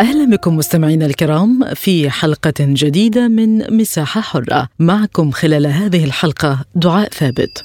أهلا بكم مستمعينا الكرام في حلقة جديدة من مساحة حرة. معكم خلال هذه الحلقة دعاء ثابت.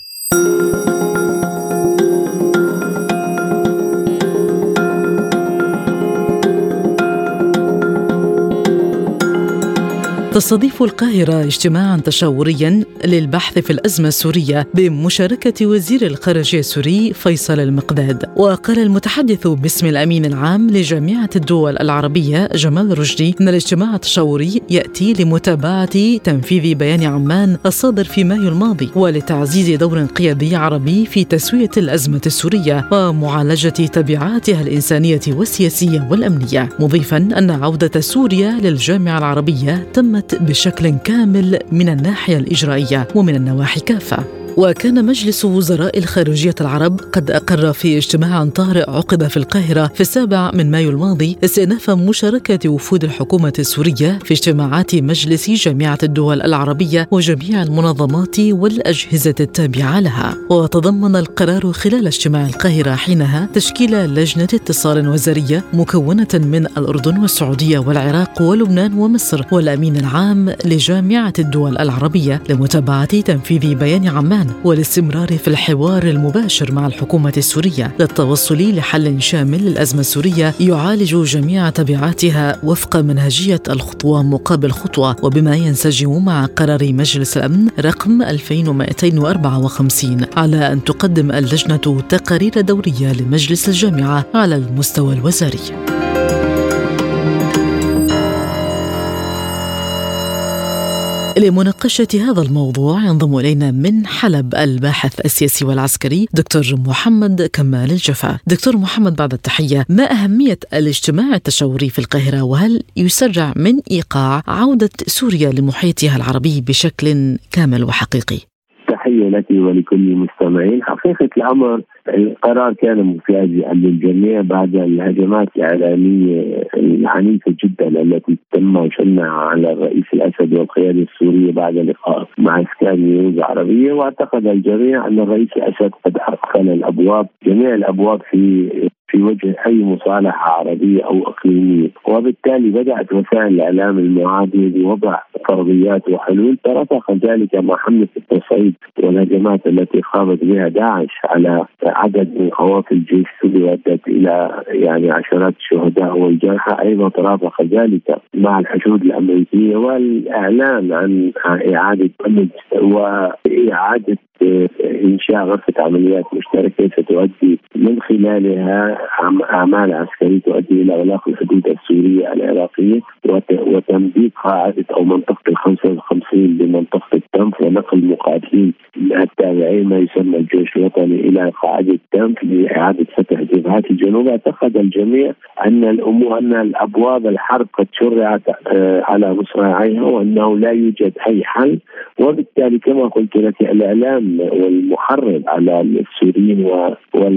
تستضيف القاهرة اجتماعا تشاوريا للبحث في الأزمة السورية بمشاركة وزير الخارجية السوري فيصل المقداد. وقال المتحدث باسم الأمين العام لجامعة الدول العربية جمال رشدي أن الاجتماع التشاوري يأتي لمتابعة تنفيذ بيان عمان الصادر في مايو الماضي ولتعزيز دور قيادي عربي في تسوية الأزمة السورية ومعالجة تبعاتها الإنسانية والسياسية والأمنية. مضيفا أن عودة سوريا للجامعة العربية تمت بشكل كامل من الناحية الإجرائية ومن النواحي كافة. وكان مجلس وزراء الخارجية العرب قد أقر في اجتماع طارئ عقد في القاهرة في السابع من مايو الماضي استئناف مشاركة وفود الحكومة السورية في اجتماعات مجلس جامعة الدول العربية وجميع المنظمات والأجهزة التابعة لها. وتضمن القرار خلال اجتماع القاهرة حينها تشكيل لجنة اتصال وزارية مكونة من الأردن والسعودية والعراق ولبنان ومصر والأمين العام لجامعة الدول العربية لمتابعة تنفيذ بيان عمان. والاستمرار في الحوار المباشر مع الحكومة السورية للتوصل لحل شامل للأزمة السورية يعالج جميع تبعاتها وفق منهجية الخطوة مقابل خطوة وبما ينسجم مع قرار مجلس الأمن رقم 2254 على أن تقدم اللجنة تقارير دورية لمجلس الجامعة على المستوى الوزاري. لمناقشة هذا الموضوع ينضم إلينا من حلب الباحث السياسي والعسكري دكتور محمد كمال الجفا دكتور محمد بعد التحية ما أهمية الاجتماع التشاوري في القاهرة وهل يسرع من إيقاع عودة سوريا لمحيطها العربي بشكل كامل وحقيقي؟ تحية لك ولكل المستمعين. حقيقة الأمر القرار كان مفاجئا للجميع بعد الهجمات الإعلامية العنيفة جدا التي تم شنها على الرئيس الأسد والقيادة السورية بعد لقاء مع سكاي نيوز عربية. واعتقد الجميع أن الرئيس الأسد قد أقفل الأبواب جميع الأبواب في في وجه أي مصالحة عربية أو إقليمية، وبالتالي بدأت وسائل الإعلام المعاديه بوضع فرضيات وحلول ترافق ذلك مع حمله التصعيد والهجمات التي قامت بها داعش على عدد من قوافل الجيش السوري وادت إلى يعني عشرات الشهداء والجرحى. أيضا ترافق ذلك مع الحشود الأمريكية والإعلان عن إعادة وإعادة إنشاء غرفة عمليات مشتركة ستؤدي من خلالها أعمال عسكرية تؤدي إلى إغلاق الحدود السورية العراقية وتمديد قاعدة أو منطقة ال 55 بمنطقه التنف ونقل مقاتلين التابعين ما يسمى الوطني إلى قاعدة التنف لاعاده فتح جبهات الجنوب. أعتقد الجميع أن الأمور أن الأبواب الحرب قد شرعت آه، على مصراعيها وأنه لا يوجد أي حل. وبالتالي كما قلت لك الإعلام والمحرض على السوريين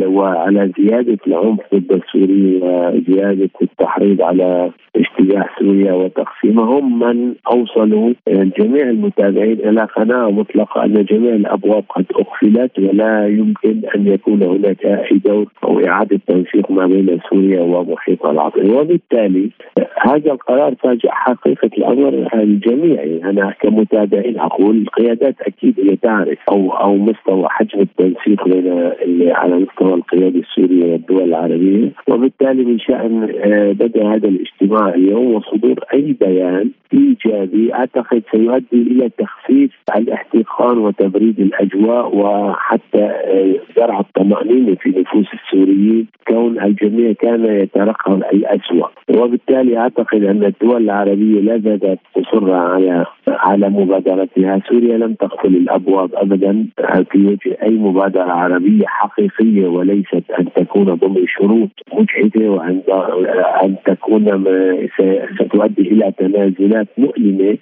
وعلى زيادة العنف ضد السوريين وزيادة التحريض على اجتياح سوريا وتقسيمها هم من أوصلوا جميع المتابعين إلى قناعه مطلقة أن جميع الأبواب قد أقفلت ولا يمكن أن يكون هناك أي دور أو إعادة تنسيق ما بين سوريا ومحيطها العربي وبالتالي هذا القرار فاجأ حقيقة الأمر الجميع. يعني أنا كمتابعين أقول القيادات أكيد هي تعرف أو أو مستوى حجم التنسيق بين على مستوى القياده السوريه والدول العربية. وبالتالي من شأن آه، بدا هذا الاجتماع اليوم وصدور أي بيان إيجابي أعتقد سيؤدي إلى تخفيف الاحتقان وتبريد الأجواء وحتى آه، زرع الطمأنينة في نفوس السوريين. كون الجميع كان يترقب الاسوء وبالتالي أعتقد أن الدول العربية لا زالت تصر على على مبادرتها. سوريا لم تقفل الأبواب ابدا. في وجه أي مبادرة عربية حقيقية وليست أن تكون ضمن شروط مجحده وأن ان تكون ستؤدي إلى تنازلات مؤلمة.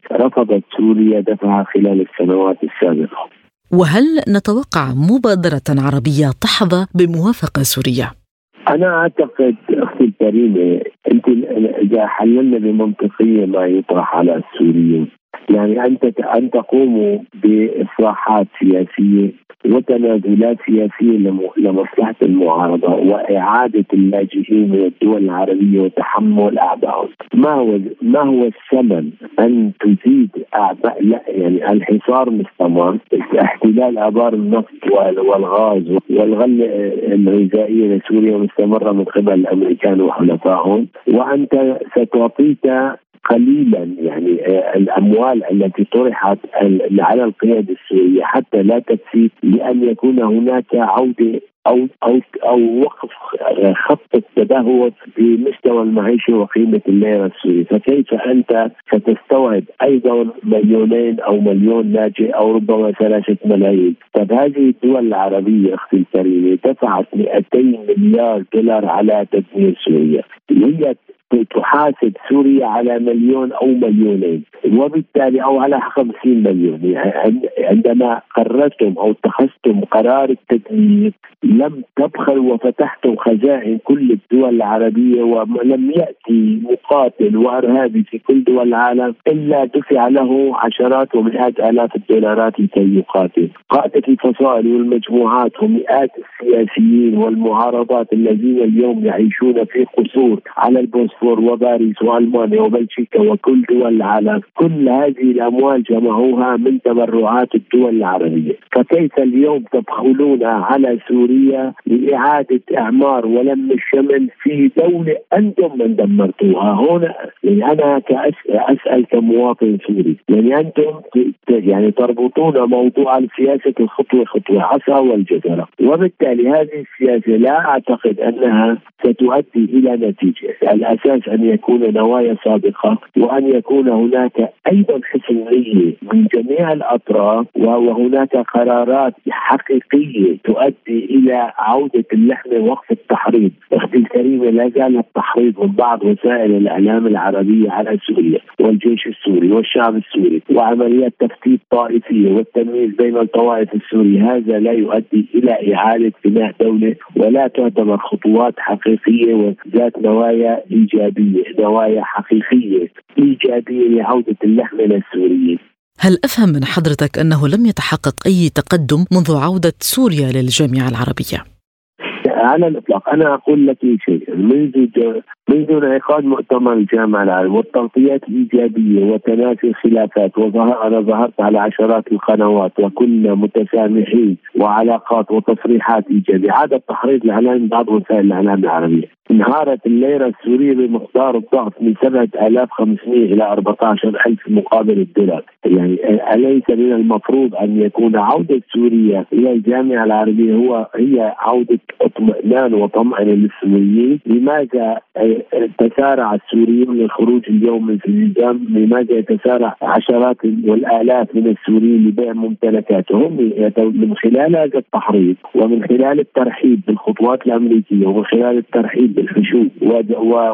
رفضت سوريا دفعها خلال السنوات السابقة. وهل نتوقع مبادرة عربية تحظى بموافقة سوريه؟ أنا أعتقد أختي الكريمة أنت إذا حللنا بمنطقية ما يطرح على السوريين يعني أنت أن تقوموا بإصلاحات سياسية وتنازلات سياسية لمصلحة المعارضة وإعادة اللاجئين من الدول العربية وتحمل اعبائهم، ما هو ما هو الثمن أن تزيد اعباء لا يعني الحصار مستمر، احتلال آبار النفط والغاز والغله الغذائيه لسوريا مستمرة من قبل الأمريكان وحلفائهم، وأنت ستعطيك قليلا يعني آه، الأموال التي طرحت على القيادة السورية حتى لا تكفي لأن يكون هناك عودة أو أو أو وقف خط التدهور بمستوى المعيشة وقيمة الليره السورية، فكيف أنت ستستوعب أيضا مليونين أو مليون لاجئ أو ربما ثلاثة ملايين، طب هذه الدول العربية أختي الكريمة دفعت 200 مليار دولار على تدمير سوريا، هي تحاسب سوريا على مليون أو مليونين وبالتالي أو على 50 مليون. يعني عندما قررتم أو اتخذتم قرار التدمير لم تبخلوا وفتحتم خزائن كل الدول العربية ولم يأتي مقاتل وأرهابي في كل دول العالم إلا دفع له عشرات ومئات آلاف الدولارات لكي يقاتل. قادة الفصائل والمجموعات ومئات السياسيين والمعارضات الذين اليوم يعيشون في قصور على البوسفور سنغافور وباريس وألمانيا وبلجيكا وكل دول العالم كل هذه الأموال جمعوها من تبرعات الدول العربية. فكيف اليوم تدخلون على سوريا لإعادة إعمار ولم الشمل في دولة أنتم من دمرتوها؟ هنا يعني أنا كاسال كمواطن سوري يعني أنتم يعني تربطون موضوع السياسة الخطوه خطوة عصا والجزره وبالتالي هذه السياسة لا أعتقد أنها ستؤدي إلى نتيجة. الاساس أن يكون نوايا صادقه وأن يكون هناك أيضا حسن نية من جميع الأطراف وهناك قرارات حقيقية تؤدي إلى عودة اللحمه وقف التحريض، أختي الكريمه لا زال التحريض من بعض وسائل الإعلام العربية على سوريا والجيش السوري والشعب السوري وعمليات تفتيت طائفية والتمييز بين الطوائف السوريه، هذا لا يؤدي إلى إعادة بناء دولة ولا تعتبر خطوات حقيقية وذات نوايا إيجابية، نوايا حقيقية إيجابية لعودة اللحمة للسوريين. هل أفهم من حضرتك أنه لم يتحقق أي تقدم منذ عودة سوريا للجامعة العربية؟ على الاطلاق أنا أقول لك شيء منذ منذ انعقاد مؤتمر الجامعة العالميه والتغطيات الإيجابية وتنافي الخلافات وظهر أنا ظهرت على عشرات القنوات وكنا متسامحين وعلاقات وتصريحات إيجابية. عاد التحريض الاعلامي بعض وسائل الإعلام العربية. انهارت الليره السورية بمقدار الضغط من 7500 إلى 14000 مقابل الدولار. يعني أليس من المفروض أن يكون عودة سوريا إلى الجامعة العربية؟ هو هي عودة اطمئنان وطمأنه للسوريين لماذا تسارع السوريون للخروج اليوم من النظام لماذا يتسارع عشرات والآلاف من السوريين لبيع ممتلكاتهم من خلال هذا التحريض ومن خلال الترحيب بالخطوات الأمريكية ومن خلال الترحيب بالحشود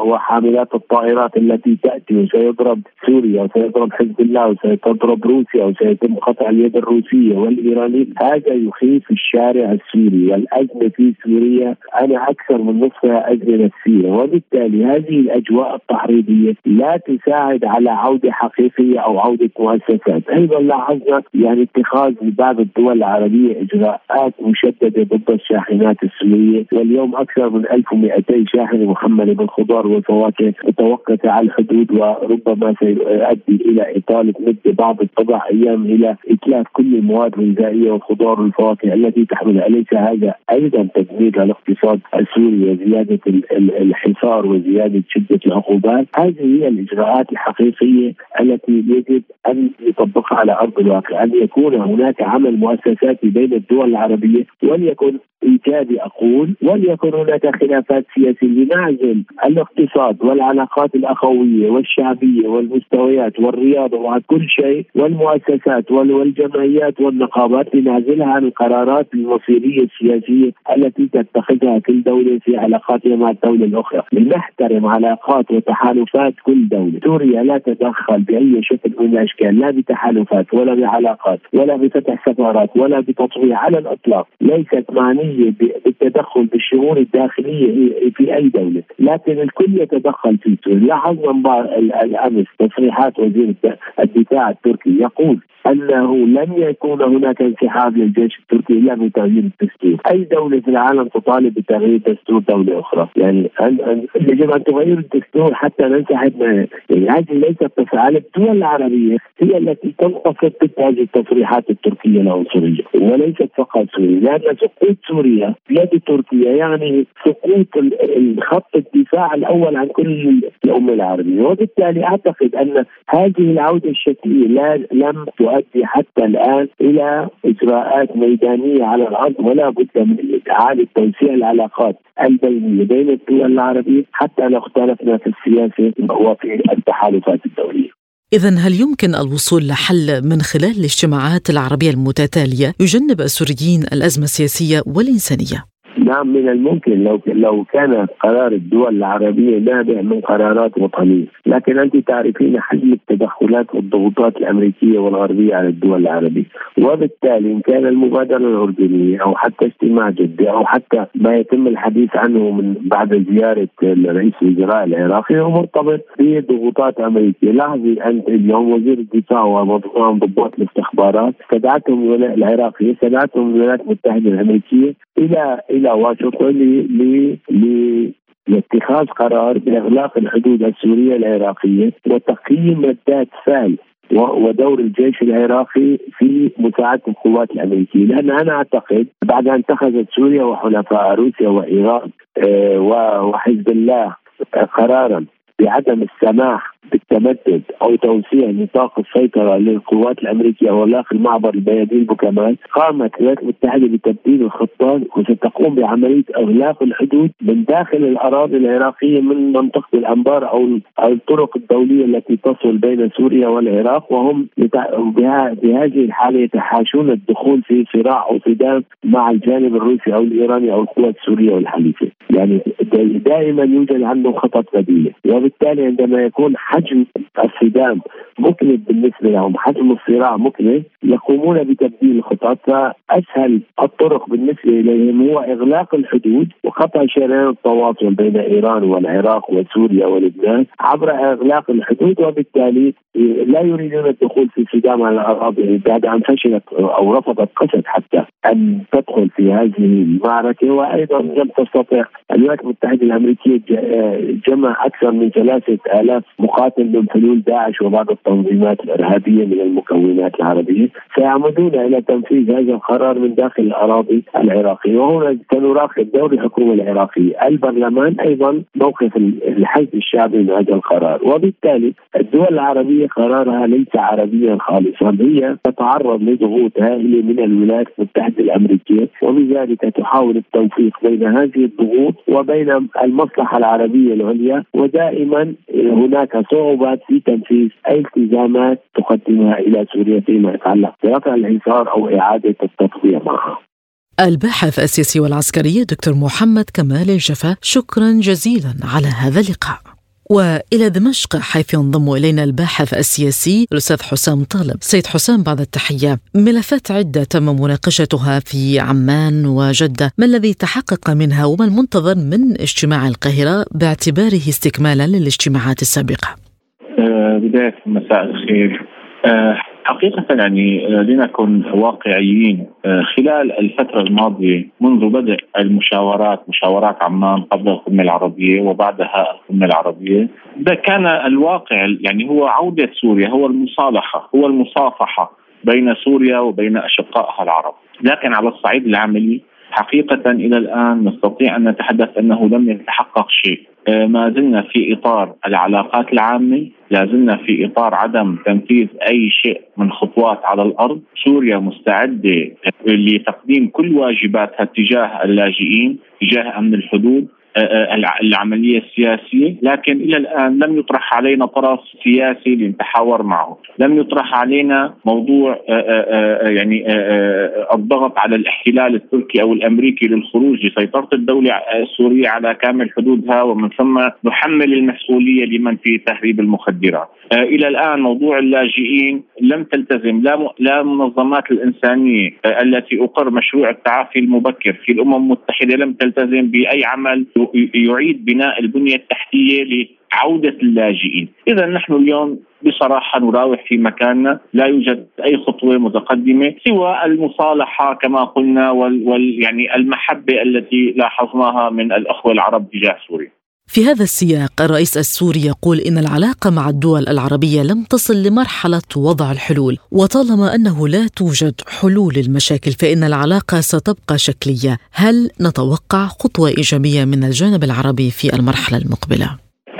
وحاملات الطائرات التي تأتي وسيضرب سوريا وسيضرب حزب الله وسيضرب روسيا وسيتم قطع اليد الروسية والايرانيه هذا يخيف الشارع السوري والأزمة في سوريا أنا أكثر من نصفها ازمه نفسية وبالتالي هذه الأجواء التحريضية لا تساعد على عودة حقيقية أو عودة مؤسسات، أيضا لاحظنا يعني اتخاذ بعض الدول العربية إجراءات مشددة ضد الشاحنات السورية واليوم أكثر من 1200 شاحنه محمله بالخضار والفواكه متوقفة على الحدود وربما سيؤدي إلى إطالة مده بعض القطع أيام إلى إتلاف كل المواد الغذائية والخضار والفواكه التي تحملها، أليس هذا أيضا تدمير الاقتصاد السوري وزيادة الحصار وزيادة شدة العقوبات، هذه هي الإجراءات الحقيقية التي يجب أن يطبقها على أرض الواقع، أن يكون هناك عمل مؤسساتي بين الدول العربية وليكن إيجابي أقول وليكن هناك خلافات سياسية. لنعزل الاقتصاد والعلاقات الأخوية والشعبية والمستويات والرياضة وكل شيء والمؤسسات والجمعيات والنقابات لنعزلها عن القرارات المصيرية السياسية التي تتخذ تتخذها كل دوله في علاقاتها مع الدولة الأخرى، لنحترم علاقات وتحالفات كل دولة، سوريا لا تتدخل بأي شكل من الاشكال لا بتحالفات ولا بعلاقات ولا بفتح سفارات ولا بتطويع على الإطلاق، ليست معنية بالتدخل بالشؤون الداخلية في أي دولة، لكن الكل يتدخل في سوريا، لاحظنا الأمس تصريحات وزير الدفاع التركي يقول أنه لن يكون هناك انسحاب للجيش التركي إلا بتغيير الدستور، أي دولة في العالم تطالب بتغيير دستور دولة أخرى، يعني يجب أن تغير الدستور حتى ننسحب يعني هذه ليست تفعيل الدول العربيه هي التي تنتقد هذه التصريحات التركية العنصريه، وليست فقط سوريا، لأن سقوط سوريا بيد تركيا يعني سقوط خط الدفاع الأول عن كل الامه العربية، وبالتالي أعتقد أن هذه العودة الشكلية لا لم تؤدي حتى الآن إلى إجراءات ميدانية على الأرض ولا بد من إعادة توسيع العلاقات البينيه بين الدول العربية حتى لو اختلفنا في السياسة وفي التحالفات الدولية. إذا هل يمكن الوصول لحل من خلال الاجتماعات العربية المتتالية يجنب السوريين الأزمة السياسية والإنسانية؟ نعم من الممكن. لو لو كان قرار الدول العربية نابع من قرارات وطنية، لكن أنت تعرفين حجم التدخلات والضغوطات الأمريكية والغربية على الدول العربية، وبالتالي إن كان المبادرة الأردنية أو حتى اجتماع جده أو حتى ما يتم الحديث عنه من بعد زيارة رئيس الوزراء العراقي هو مرتبط بضغوطات أمريكية، لاحظي أنت اليوم وزير الدفاع وضباط الاستخبارات استدعتهم العراقية استدعتهم الولايات المتحدة الأمريكية إلى إلى واشنطن لاتخاذ قرار بإغلاق الحدود السورية العراقية وتقييم ردات فعل ودور الجيش العراقي في مساعدة القوات الأمريكية. لأن أنا أعتقد بعد أن اتخذت سوريا وحلفاء روسيا وإيران آه، وحزب الله قرارا بعدم السماح بالتمدد أو توسيع نطاق السيطرة للقوات الأمريكية واغلاق المعبر الميادين بوكمان قامت الولايات المتحدة بتبديل الخطة وستقوم بعملية إغلاق الحدود من داخل الأراضي العراقية من منطقة الأنبار أو الطرق الدولية التي تصل بين سوريا والعراق وهم بهذه الحالة يتحاشون الدخول في صراع أو صدام مع الجانب الروسي أو الإيراني أو القوات السورية والحليفة، يعني دائما يوجد عندهم خطط بديلة. وبالتالي عندما يكون حجم الصدام مكلف بالنسبة لهم حجم الصراع مكلف يقومون بتبديل الخطط. فأسهل الطرق بالنسبة اليهم هو إغلاق الحدود وقطع شريان التواصل بين إيران والعراق وسوريا ولبنان عبر إغلاق الحدود. وبالتالي لا يريدون الدخول في صدام على الأراضي بعد أن فشلت أو رفضت قسد حتى أن تدخل في هذه المعركة. وأيضا لم تستطع الولايات المتحدة الأمريكية جمع أكثر من ثلاثة آلاف مقاتل من حلول داعش وبعض التنظيمات الإرهابية من المكونات العربية سيعمدون إلى تنفيذ هذا القرار من داخل الأراضي العراقية. وهنا سنراقب دور الحكومة العراقية، البرلمان أيضا موقف الحزب الشعبي من هذا القرار، وبالتالي الدول العربية قرارها ليس عربيا خالصا، هي تتعرض لضغوط هائلة من الولايات المتحدة الأمريكية وبذلك تحاول التوفيق بين هذه الضغوط وبين المصلحة العربية العليا. ودائما هناك صعوبات في تنفيذ أي التزامات تقدمها إلى سوريا فيما يتعلق برفع الحصار أو إعادة التطبيع معها. الباحث السياسي والعسكري دكتور محمد كمال الجفا شكرا جزيلا على هذا اللقاء. وإلى دمشق حيث ينضم إلينا الباحث السياسي الأستاذ حسام طالب. سيد حسام بعد التحية، ملفات عدة تم مناقشتها في عمان وجدة، ما الذي تحقق منها وما المنتظر من اجتماع القاهرة باعتباره استكمالا للاجتماعات السابقة؟ بداية مساء الخير. آه حقيقة يعني آه، لنكن واقعيين آه، خلال الفترة الماضية منذ بدء المشاورات مشاورات عمان قبل القمة العربية وبعدها القمة العربية ده كان الواقع يعني هو عودة سوريا هو المصالحة هو المصافحة بين سوريا وبين أشقائها العرب لكن على الصعيد العملي حقيقة إلى الآن نستطيع أن نتحدث أنه لم يتحقق شيء. آه، ما زلنا في إطار العلاقات العامة لا زلنا في إطار عدم تنفيذ أي شيء من خطوات على الأرض. سوريا مستعدة لتقديم كل واجباتها تجاه اللاجئين تجاه أمن الحدود. العملية السياسية لكن إلى الآن لم يطرح علينا طرف سياسي لنتحاور معه. لم يطرح علينا موضوع يعني الضغط على الاحتلال التركي أو الأمريكي للخروج لسيطرة الدولة السورية على كامل حدودها ومن ثم نحمل المسؤولية لمن في تهريب المخدرات. إلى الآن موضوع اللاجئين لم تلتزم. لا لا منظمات الإنسانية التي أقر مشروع التعافي المبكر في الأمم المتحدة لم تلتزم بأي عمل يعيد بناء البنية التحتية لعودة اللاجئين، إذا نحن اليوم بصراحة نراوح في مكاننا لا يوجد أي خطوة متقدمة سوى المصالحة كما قلنا وال, وال يعني المحبة التي لاحظناها من الأخوة العرب تجاه سوريا. في هذا السياق الرئيس السوري يقول إن العلاقة مع الدول العربية لم تصل لمرحلة وضع الحلول وطالما أنه لا توجد حلول للمشاكل فإن العلاقة ستبقى شكلية. هل نتوقع خطوة إيجابية من الجانب العربي في المرحلة المقبلة؟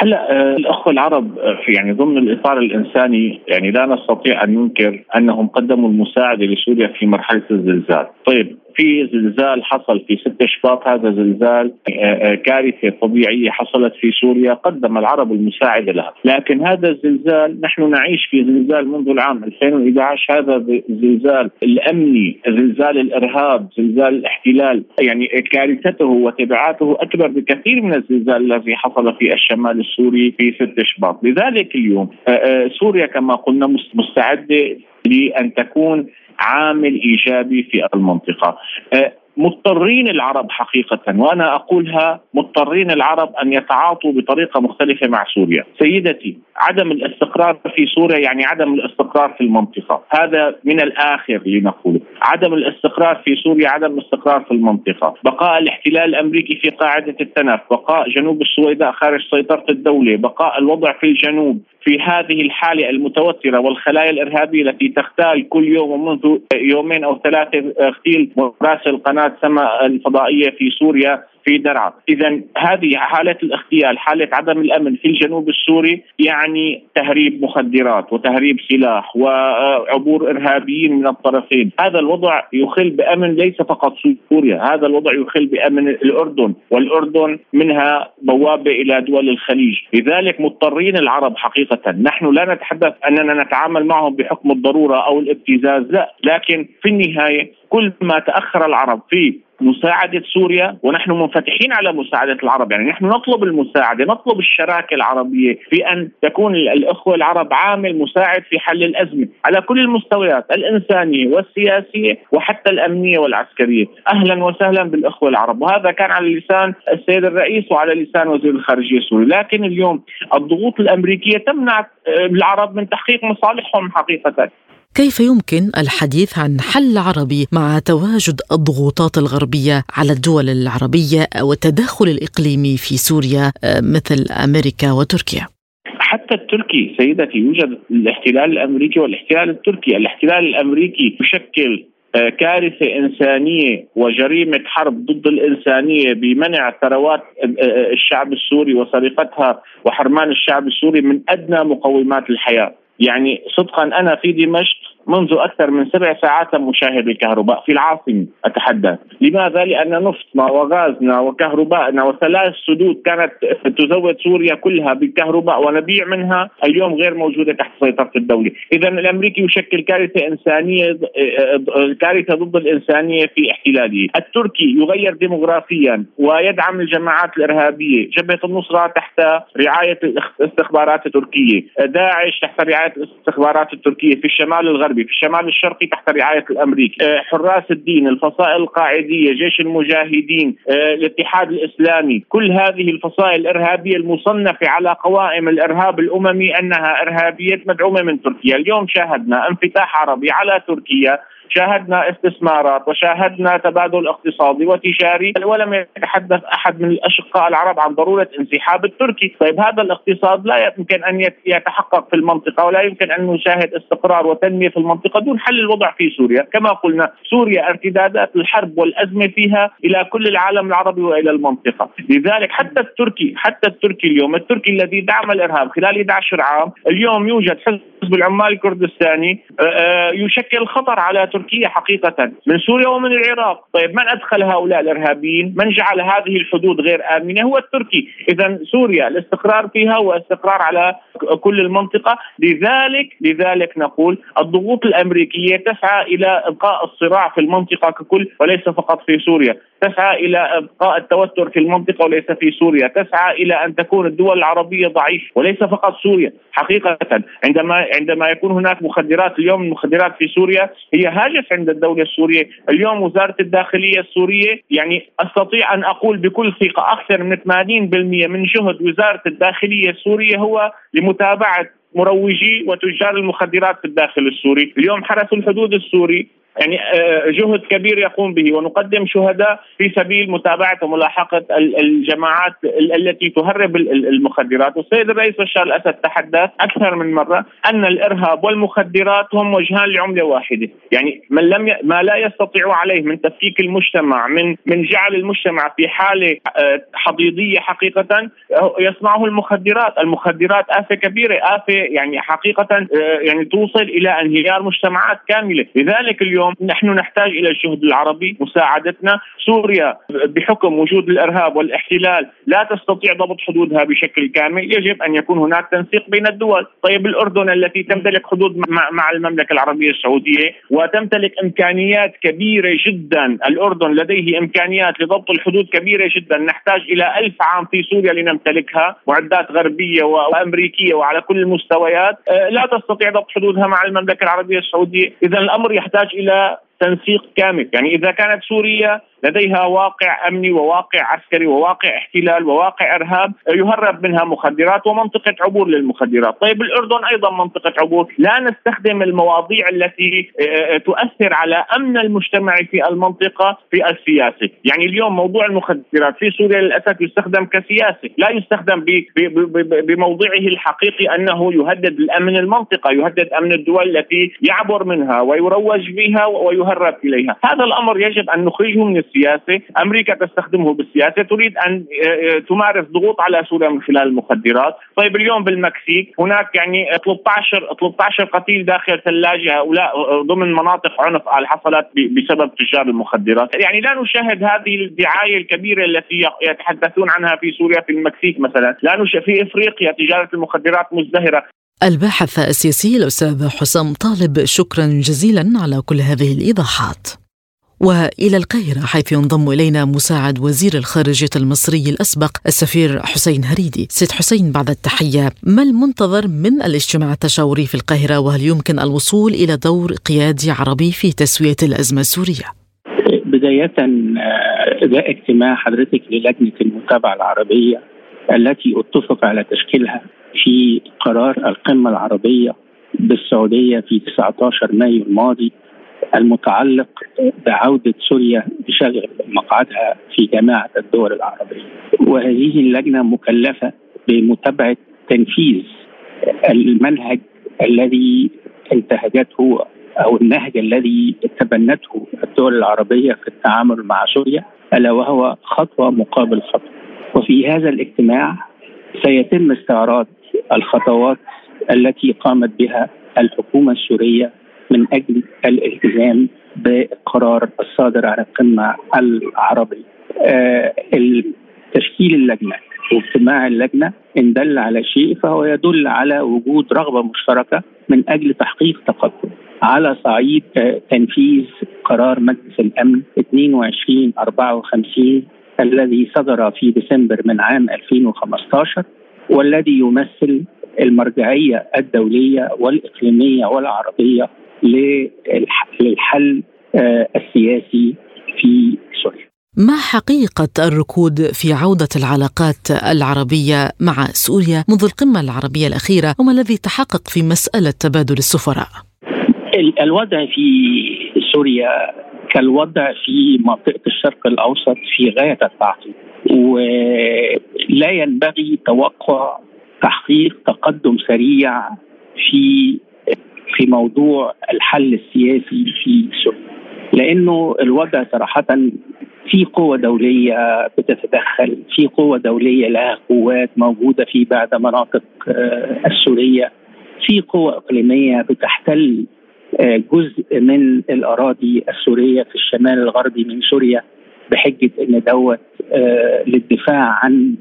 هلا آه، الاخوه العرب آه، في يعني ضمن الإطار الإنساني يعني لا نستطيع أن ننكر أنهم قدموا المساعدة لسوريا في مرحلة الزلزال، طيب في زلزال حصل في 6 شباط هذا زلزال آه، كارثة طبيعية حصلت في سوريا قدم العرب المساعدة لها، لكن هذا الزلزال نحن نعيش في زلزال منذ العام 2011 هذا زلزال الامني، زلزال الإرهاب، زلزال الاحتلال، يعني كارثته وتبعاته أكبر بكثير من الزلزال الذي حصل في الشمال السوري في 6 شباط لذلك اليوم آه، آه، سوريا كما قلنا مستعدة لأن تكون عامل إيجابي في المنطقة. آه، مضطرين العرب حقيقة وأنا أقولها مضطرين العرب أن يتعاطوا بطريقة مختلفة مع سوريا. سيدتي عدم الاستقرار في سوريا يعني عدم الاستقرار في المنطقة. هذا من الآخر لنقول عدم الاستقرار في سوريا عدم الاستقرار في المنطقة. بقاء الاحتلال الأمريكي في قاعدة التنف بقاء جنوب السويداء خارج سيطرة الدولة بقاء الوضع في الجنوب. في هذه الحالة المتوترة والخلايا الإرهابية التي تختال كل يوم ومنذ يومين أو ثلاثة اغتيل مراسل قناة سما الفضائية في سوريا. في درعا إذا هذه حالة الاغتيال حالة عدم الأمن في الجنوب السوري يعني تهريب مخدرات وتهريب سلاح وعبور إرهابيين من الطرفين. هذا الوضع يخل بأمن ليس فقط سوريا هذا الوضع يخل بأمن الأردن والأردن منها بوابة إلى دول الخليج. لذلك مضطرين العرب حقيقة نحن لا نتحدث أننا نتعامل معهم بحكم الضرورة أو الابتزاز لا لكن في النهاية كل ما تأخر العرب في مساعدة سوريا ونحن منفتحين على مساعدة العرب. يعني نحن نطلب المساعدة نطلب الشراكة العربية في أن تكون الأخوة العرب عامل مساعد في حل الأزمة على كل المستويات الإنسانية والسياسية وحتى الأمنية والعسكرية. أهلا وسهلا بالأخوة العرب. وهذا كان على لسان السيد الرئيس وعلى لسان وزير الخارجية السوري. لكن اليوم الضغوط الأمريكية تمنع العرب من تحقيق مصالحهم حقيقة. كيف يمكن الحديث عن حل عربي مع تواجد الضغوطات الغربية على الدول العربية والتدخل الإقليمي في سوريا آه، مثل أمريكا وتركيا؟ حتى التركي سيدتي يوجد الاحتلال الأمريكي والاحتلال التركي، الاحتلال الأمريكي يشكل آه، كارثة إنسانية وجريمة حرب ضد الإنسانية بمنع ثروات آه، الشعب السوري وسرقتها وحرمان الشعب السوري من أدنى مقومات الحياة. يعني صدقا أنا في دمشق منذ أكثر من سبع ساعات مشاهد الكهرباء في العاصمة. أتحدث، لماذا؟ لأن نفطنا وغازنا وكهربائنا وثلاث سدود كانت تزود سوريا كلها بالكهرباء ونبيع منها اليوم غير موجودة تحت سيطرة الدولة، اذا الأمريكي يشكل كارثة إنسانية كارثة ضد الإنسانية في احتلاله، التركي يغير ديموغرافيا ويدعم الجماعات الإرهابية، جبهة النصرة تحت رعاية الاستخبارات التركيه، داعش تحت رعاية الاستخبارات التركية في الشمال الغربي. الغربي في الشمال الشرقي تحت رعاية الأمريكي. آه، حراس الدين الفصائل القاعدية جيش المجاهدين آه، الاتحاد الإسلامي. كل هذه الفصائل الإرهابية المصنفة على قوائم الإرهاب الأممي أنها إرهابية مدعومة من تركيا. اليوم شاهدنا انفتاح عربي على تركيا شاهدنا استثمارات وشاهدنا تبادل اقتصادي وتجاري ولم يتحدث أحد من الأشقاء العرب عن ضرورة انسحاب التركي، طيب هذا الاقتصاد لا يمكن أن يتحقق في المنطقة ولا يمكن أن نشاهد استقرار وتنمية في المنطقة دون حل الوضع في سوريا، كما قلنا سوريا ارتدادات الحرب والأزمة فيها إلى كل العالم العربي وإلى المنطقة، لذلك حتى التركي حتى التركي اليوم التركي الذي دعم الإرهاب خلال 11 عام اليوم يوجد حزب العمال الكردستاني آه، آه، يشكل خطر على تركيا. تركيا حقيقة. من سوريا ومن العراق. طيب من أدخل هؤلاء الإرهابيين؟ من جعل هذه الحدود غير آمنة؟ هو التركي. اذا سوريا الاستقرار فيها هو استقرار على كل المنطقة. لذلك لذلك نقول الضغوط الأمريكية تسعى إلى إبقاء الصراع في المنطقة ككل وليس فقط في سوريا. تسعى إلى إبقاء التوتر في المنطقة وليس في سوريا. تسعى إلى أن تكون الدول العربية ضعيفة وليس فقط سوريا. حقيقة عندما عندما يكون هناك مخدرات اليوم المخدرات في سوريا هي هاجس عند الدولة السورية. اليوم وزارة الداخلية السورية يعني أستطيع أن أقول بكل ثقة أكثر من 80% من جهد وزارة الداخلية السورية هو لمتابعة مروجي وتجار المخدرات في الداخل السوري. اليوم حرس الحدود السوري يعني آه، جهد كبير يقوم به. ونقدم شهداء في سبيل متابعة وملاحقة الجماعات التي تهرب المخدرات، والسيد الرئيس بشار الأسد تحدث أكثر من مرة أن الإرهاب والمخدرات هم وجهان لعملة واحدة، يعني من لم ي... ما لا يستطيع عليه من تفكيك المجتمع، من من جعل المجتمع في حالة آه، حضيضية حقيقة يصنعه المخدرات، المخدرات آفة كبيرة، آفة يعني حقيقة آه، يعني توصل إلى انهيار مجتمعات كاملة، لذلك اليوم اليوم نحن نحتاج إلى الجهد العربي مساعدتنا. سوريا بحكم وجود الإرهاب والاحتلال لا تستطيع ضبط حدودها بشكل كامل. يجب أن يكون هناك تنسيق بين الدول. طيب الأردن التي تمتلك حدود مع المملكة العربية السعودية وتمتلك إمكانيات كبيرة جدا. الأردن لديه إمكانيات لضبط الحدود كبيرة جدا. نحتاج إلى ألف عام في سوريا لنمتلكها. معدات غربية وأمريكية وعلى كل المستويات. آه، لا تستطيع ضبط حدودها مع المملكة العربية السعودية. اذا الأمر يحتاج إلى تنسيق كامل. يعني إذا كانت سوريا لديها واقع أمني وواقع عسكري وواقع احتلال وواقع إرهاب يهرب منها مخدرات ومنطقة عبور للمخدرات، طيب الأردن أيضا منطقة عبور، لا نستخدم المواضيع التي آه، تؤثر على أمن المجتمع في المنطقة في السياسة، يعني اليوم موضوع المخدرات في سوريا للأسف يستخدم كسياسة، لا يستخدم بموضعه الحقيقي أنه يهدد الأمن المنطقة، يهدد أمن الدول التي يعبر منها ويروج بها ويهرب إليها، هذا الأمر يجب أن نخرجه من السياسة، أمريكا تستخدمه بالسياسة، تريد أن آه، آه، تمارس ضغوط على سوريا من خلال المخدرات، طيب اليوم بالمكسيك هناك يعني 13 13 قتيل داخل ثلاجة هؤلاء آه، ضمن مناطق عنف حصلت بسبب تجار المخدرات، يعني لا نشاهد هذه الدعاية الكبيرة التي يتحدثون عنها في سوريا في المكسيك مثلا، لا نشاهد في إفريقيا تجارة المخدرات مزدهرة، الباحث السياسي الأستاذ حسام طالب شكرا جزيلا على كل هذه الإيضاحات. وإلى القاهرة حيث ينضم إلينا مساعد وزير الخارجية المصري الأسبق السفير حسين هريدي. سيد حسين بعد التحية، ما المنتظر من الاجتماع التشاوري في القاهرة وهل يمكن الوصول إلى دور قيادي عربي في تسوية الأزمة السورية؟ بداية ده آه، اجتماع حضرتك للجنة المتابعة العربية التي اتفق على تشكيلها في قرار القمة العربية بالسعودية في 19 مايو الماضي المتعلق بعودة سوريا بشغل مقعدها في جماعة الدول العربية. وهذه اللجنة مكلفة بمتابعة تنفيذ المنهج الذي انتهجته أو النهج الذي تبنته الدول العربية في التعامل مع سوريا ألا وهو خطوة مقابل خطوة. وفي هذا الاجتماع سيتم استعراض الخطوات التي قامت بها الحكومة السورية من أجل الالتزام بالقرار الصادر عن القمة العربية. آه تشكيل اللجنة واجتماع اللجنة إن دل على شيء فهو يدل على وجود رغبة مشتركة من أجل تحقيق تقدم على صعيد آه تنفيذ قرار مجلس الأمن 2254 الذي صدر في ديسمبر من عام 2015 والذي يمثل المرجعية الدولية والإقليمية والعربية للحل آه، السياسي في سوريا ما حقيقة الركود في عودة العلاقات العربية مع سوريا منذ القمة العربية الأخيرة وما الذي تحقق في مسألة تبادل السفراء؟ الوضع في سوريا كالوضع في منطقة الشرق الأوسط في غاية التعقيد ولا ينبغي توقع تحقيق تقدم سريع في في موضوع الحل السياسي في سوريا لأنه الوضع صراحة في قوة دولية بتتدخل في قوة دولية لها قوات موجودة في بعض مناطق آه، السورية. في قوة إقليمية بتحتل جزء من الأراضي السورية في الشمال الغربي من سوريا بحجة إن دوت للدفاع عن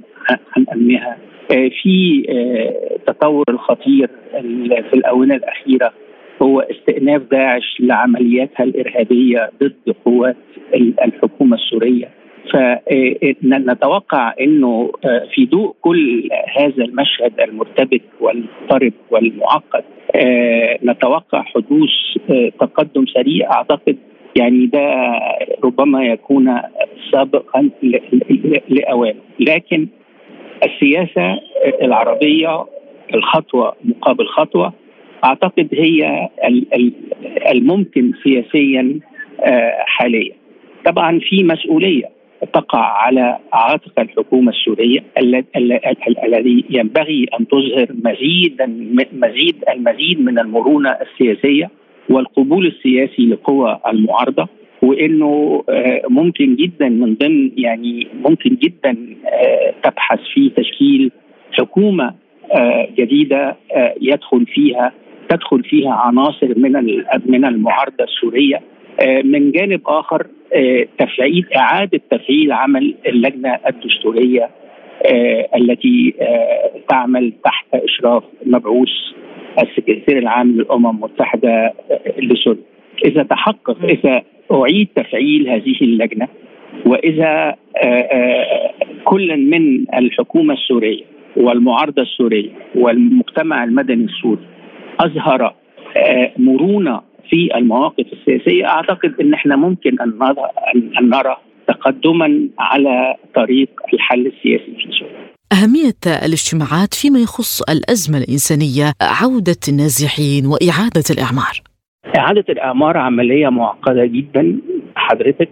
عن امنها في تطور الخطير في الآونة الأخيرة. هو استئناف داعش لعملياتها الإرهابية ضد قوات الحكومة السورية. فنتوقع إنه في ضوء كل هذا المشهد المرتبك والمضطرب والمعقد نتوقع حدوث تقدم سريع. أعتقد يعني ده ربما يكون سابقا لأوانه. لكن السياسة العربية الخطوة مقابل خطوة أعتقد هي الممكن سياسيا حاليا. طبعا في مسؤولية تقع على عاتق الحكومة السورية الذي ينبغي أن تظهر مزيدا مزيد المزيد من المرونة السياسية والقبول السياسي لقوى المعارضة. وإنه ممكن جدا من ضمن يعني ممكن جدا تبحث في تشكيل حكومة جديدة يدخل فيها تدخل فيها عناصر من من المعارضة السورية من جانب آخر تفعيل إعادة تفعيل عمل اللجنة الدستورية التي تعمل تحت إشراف مبعوث السكرتير العام للأمم المتحدة لسوريا. إذا تحقق إذا أعيد تفعيل هذه اللجنة وإذا كل من الحكومة السورية والمعارضة السورية والمجتمع المدني السوري أظهر مرونة في المواقف السياسية أعتقد إن إحنا ممكن أن نرى أن نرى تقدما على طريق الحل السياسي في سوريا. أهمية الاجتماعات فيما يخص الأزمة الإنسانية عودة النازحين وإعادة الإعمار إعادة الإعمار عملية معقدة جدا. حضرتك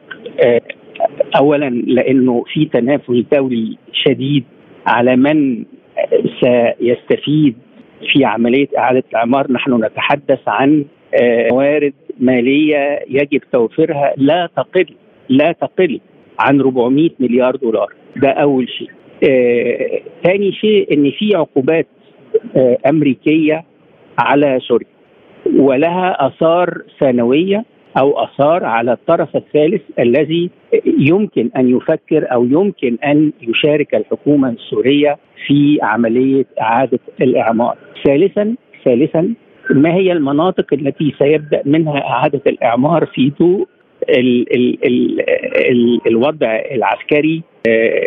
أولا لأنه في تنافس دولي شديد على من سيستفيد في عملية إعادة الإعمار. نحن نتحدث عن موارد مالية يجب توفيرها. لا تقل لا تقل عن 400 مليار دولار. ده أول شيء. آه، ثاني شيء إن في عقوبات آه، أمريكية على سوريا. ولها آثار ثانوية أو آثار على الطرف الثالث الذي يمكن أن يفكر أو يمكن أن يشارك الحكومة السورية في عملية إعادة الإعمار. ثالثا ثالثا ما هي المناطق التي سيبدأ منها إعادة الإعمار في ضوء ال ال ال ال الوضع العسكري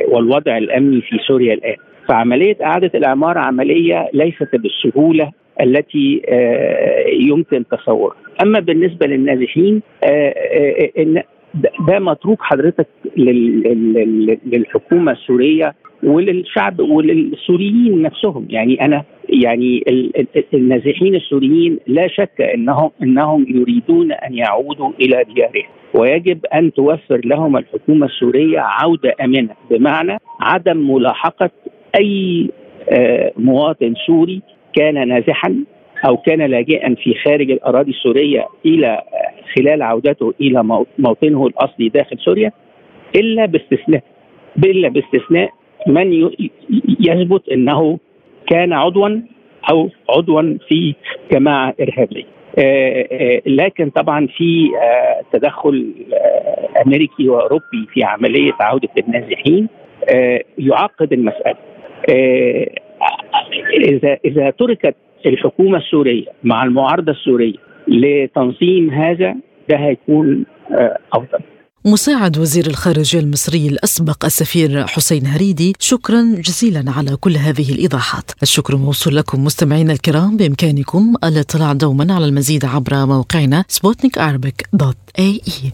والوضع الأمني في سوريا الآن. فعملية إعادة الإعمار عملية ليست بالسهولة التي يمكن تصورها. أما بالنسبة للنازحين إن ده متروك حضرتك للحكومة السورية وللشعب وللسوريين نفسهم. يعني أنا يعني النازحين السوريين لا شك إنهم إنهم يريدون أن يعودوا إلى ديارهم. ويجب أن توفر لهم الحكومة السورية عودة آمنة. بمعنى عدم ملاحقة أي مواطن سوري كان نازحا أو كان لاجئا في خارج الأراضي السورية إلى خلال عودته إلى موطنه الأصلي داخل سوريا إلا باستثناء إلا باستثناء من يثبت إنه كان عضوا أو عضوا في جماعة إرهابية. لكن طبعا في تدخل أمريكي وأوروبي في عملية عودة النازحين يعقد المسألة. اذا إذا تركت الحكومة السورية مع المعارضة السورية لتنظيم هذا ده هيكون أفضل. مساعد وزير الخارجية المصري الأسبق السفير حسين هريدي شكرا جزيلا على كل هذه الإيضاحات الشكر موصول لكم مستمعينا الكرام بإمكانكم الاطلاع دوما على المزيد عبر موقعنا سبوتنيك dot ae